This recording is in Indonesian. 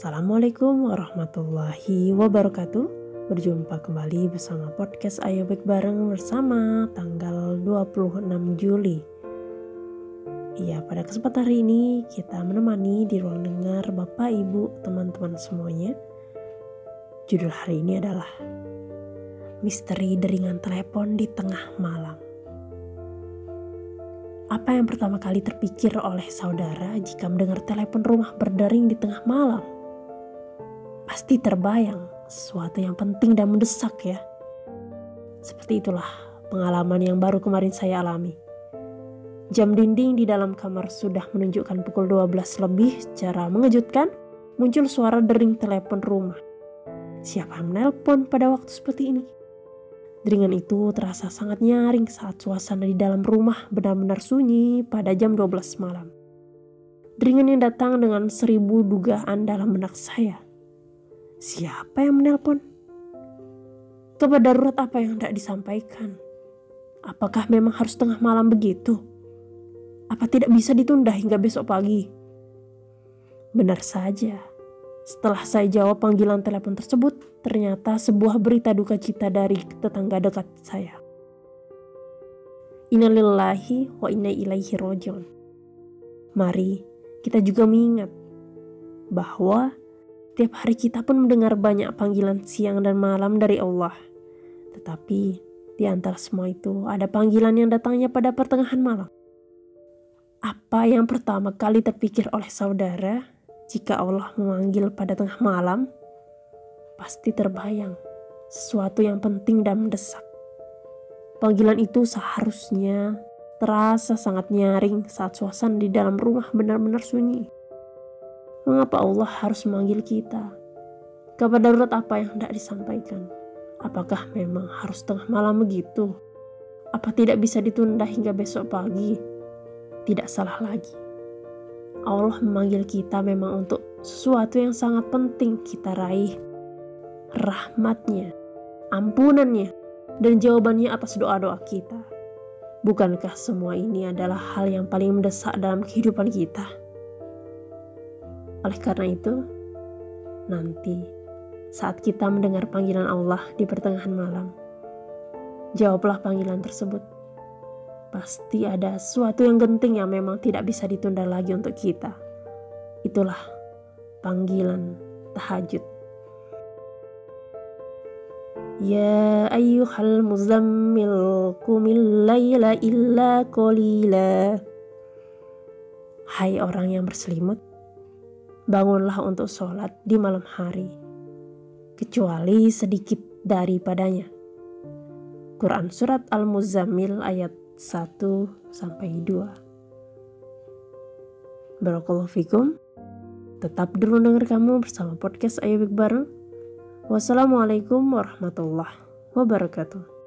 Assalamualaikum warahmatullahi wabarakatuh. Berjumpa kembali bersama podcast Ayo Baik Bareng bersama tanggal 26 Juli. Ya pada kesempatan hari ini kita menemani di ruang dengar Bapak Ibu teman-teman semuanya. Judul hari ini adalah Misteri deringan telepon di tengah malam. Apa yang pertama kali terpikir oleh saudara jika mendengar telepon rumah berdering di tengah malam? Pasti terbayang sesuatu yang penting dan mendesak ya. Seperti itulah pengalaman yang baru kemarin saya alami. Jam dinding di dalam kamar sudah menunjukkan pukul 12 lebih secara mengejutkan muncul suara dering telepon rumah. Siapa yang menelpon pada waktu seperti ini? Deringan itu terasa sangat nyaring saat suasana di dalam rumah benar-benar sunyi pada jam 12 malam. Deringan yang datang dengan seribu dugaan dalam benak saya. Siapa yang menelpon? Kabar darurat apa yang tidak disampaikan? Apakah memang harus tengah malam begitu? Apa tidak bisa ditunda hingga besok pagi? Benar saja, setelah saya jawab panggilan telepon tersebut, ternyata sebuah berita duka cita dari tetangga dekat saya. Innalillahi wa inna ilaihi rojiun. Mari kita juga mengingat bahwa tiap hari kita pun mendengar banyak panggilan siang dan malam dari Allah. Tetapi di antara semua itu ada panggilan yang datangnya pada pertengahan malam. Apa yang pertama kali terpikir oleh saudara jika Allah memanggil pada tengah malam, pasti terbayang sesuatu yang penting dan mendesak. Panggilan itu seharusnya terasa sangat nyaring saat suasana di dalam rumah benar-benar sunyi. Mengapa Allah harus memanggil kita? Kabar darurat apa yang hendak disampaikan? Apakah memang harus tengah malam begitu? Apa tidak bisa ditunda hingga besok pagi? Tidak salah lagi. Allah memanggil kita memang untuk sesuatu yang sangat penting kita raih. Rahmatnya, ampunannya, dan jawabannya atas doa-doa kita. Bukankah semua ini adalah hal yang paling mendesak dalam kehidupan kita? Oleh karena itu, nanti saat kita mendengar panggilan Allah di pertengahan malam, jawablah panggilan tersebut pasti ada sesuatu yang genting yang memang tidak bisa ditunda lagi untuk kita. Itulah panggilan tahajud. Ya ayyuhal muzammil kumil layla illa qalila. Hai orang yang berselimut, bangunlah untuk sholat di malam hari, kecuali sedikit daripadanya. Quran Surat Al-Muzammil ayat 1 sampai 2. Barakallahu. Tetap dulu denger kamu bersama podcast Ayo Bik Bareng. Wassalamualaikum warahmatullahi wabarakatuh.